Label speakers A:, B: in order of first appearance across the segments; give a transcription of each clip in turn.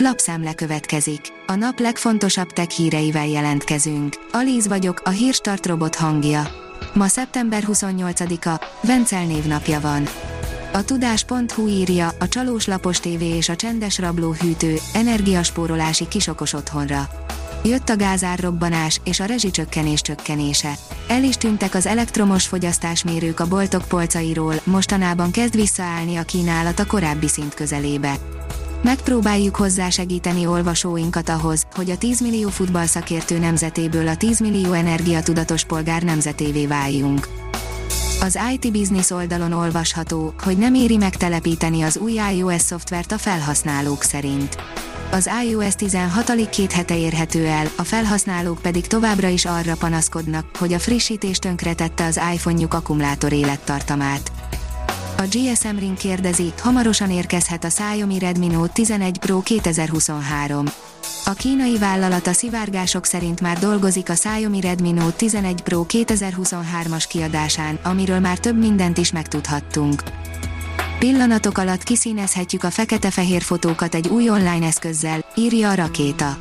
A: Lapszemle következik. A nap legfontosabb tech híreivel jelentkezünk. Alíz vagyok, a hírstart robot hangja. Ma szeptember 28-a, Vencel névnapja van. A tudás.hu írja, a csalós lapos tévé és a csendes rabló hűtő, energiaspórolási kisokos otthonra. Jött a gázárrobbanás és a rezsicsökkenés csökkenése. El is tűntek az elektromos fogyasztásmérők a boltok polcairól, mostanában kezd visszaállni a kínálat a korábbi szint közelébe. Megpróbáljuk hozzásegíteni olvasóinkat ahhoz, hogy a 10 millió futballszakértő nemzetéből a 10 millió energiatudatos polgár nemzetévé váljunk. Az IT Business oldalon olvasható, hogy nem éri megtelepíteni az új iOS szoftvert a felhasználók szerint. Az iOS 16 alig két hete érhető el, a felhasználók pedig továbbra is arra panaszkodnak, hogy a frissítés tönkretette az iPhone-juk akkumulátor élettartamát. A GSM Ring kérdezi, hamarosan érkezhet a Xiaomi Redmi Note 11 Pro 2023. A kínai vállalat a szivárgások szerint már dolgozik a Xiaomi Redmi Note 11 Pro 2023-as kiadásán, amiről már több mindent is megtudhattunk. Pillanatok alatt kiszínezhetjük a fekete-fehér fotókat egy új online eszközzel, írja a rakéta.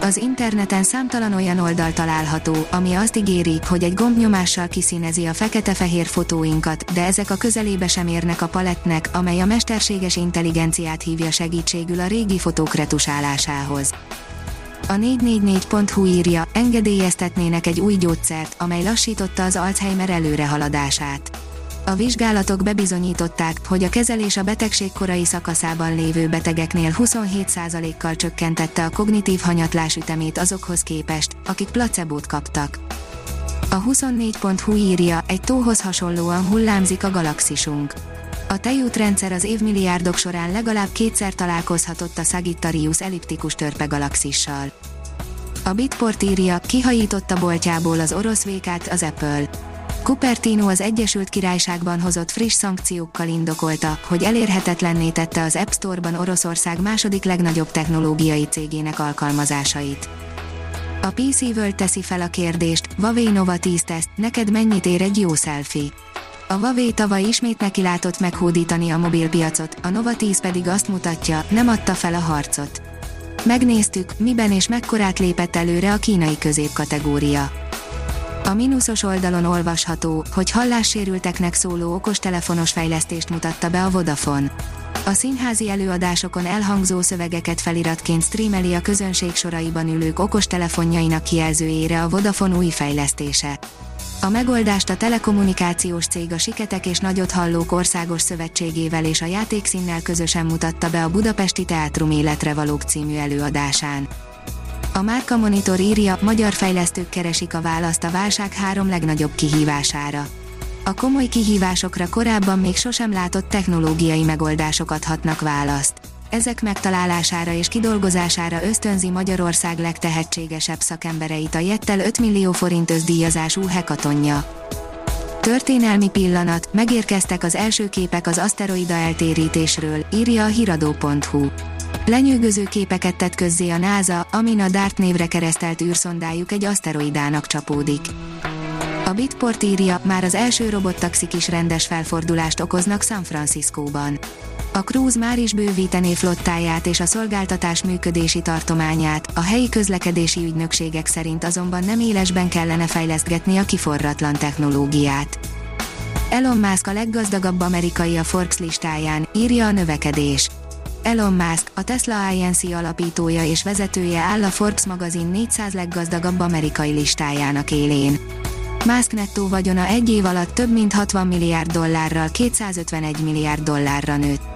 A: Az interneten számtalan olyan oldal található, ami azt ígéri, hogy egy gombnyomással kiszínezi a fekete-fehér fotóinkat, de ezek a közelébe sem érnek a palettnek, amely a mesterséges intelligenciát hívja segítségül a régi fotók retusálásához. A 444.hu írja, engedélyeztetnének egy új gyógyszert, amely lassította az Alzheimer előrehaladását. A vizsgálatok bebizonyították, hogy a kezelés a betegség korai szakaszában lévő betegeknél 27%-kal csökkentette a kognitív hanyatlás ütemét azokhoz képest, akik placebót kaptak. A 24.hu írja, egy tóhoz hasonlóan hullámzik a galaxisunk. A tejútrendszer az évmilliárdok során legalább kétszer találkozhatott a Sagittarius elliptikus törpe galaxissal. A Bitport írja, kihajította boltjából az orosz vékát az Apple. Cupertino az Egyesült Királyságban hozott friss szankciókkal indokolta, hogy elérhetetlenné tette az App Store-ban Oroszország második legnagyobb technológiai cégének alkalmazásait. A PC World teszi fel a kérdést, Huawei Nova 10 teszt, neked mennyit ér egy jó selfie? A Huawei tavaly ismét nekilátott meghódítani a mobilpiacot, a Nova 10 pedig azt mutatja, nem adta fel a harcot. Megnéztük, miben és mekkorát lépett előre a kínai középkategória. A mínuszos oldalon olvasható, hogy hallássérülteknek szóló okostelefonos fejlesztést mutatta be a Vodafone. A színházi előadásokon elhangzó szövegeket feliratként streameli a közönség soraiban ülők okostelefonjainak kijelzőjére a Vodafone új fejlesztése. A megoldást a telekommunikációs cég a Siketek és Nagyot Hallók Országos Szövetségével és a Játékszínnel közösen mutatta be a Budapesti Teátrum Életre Valók című előadásán. A Márka Monitor írja, magyar fejlesztők keresik a választ a válság három legnagyobb kihívására. A komoly kihívásokra korábban még sosem látott technológiai megoldások adhatnak választ. Ezek megtalálására és kidolgozására ösztönzi Magyarország legtehetségesebb szakembereit a Jettel 5 millió forint özdíjazású hekatonja. Történelmi pillanat, megérkeztek az első képek az aszteroida eltérítésről, írja a hiradó.hu. Lenyűgöző képeket tett közzé a NASA, amin a DART névre keresztelt űrszondájuk egy aszteroidának csapódik. A Bitport írja, már az első robottaxik is rendes felfordulást okoznak San Franciscóban. A Cruise már is bővítené flottáját és a szolgáltatás működési tartományát, a helyi közlekedési ügynökségek szerint azonban nem élesben kellene fejlesztgetni a kiforratlan technológiát. Elon Musk a leggazdagabb amerikai a Forbes listáján, írja a növekedés. Elon Musk, a Tesla Inc. alapítója és vezetője áll a Forbes magazin 400 leggazdagabb amerikai listájának élén. Musk nettó vagyona egy év alatt több mint 60 milliárd dollárral 251 milliárd dollárra nőtt.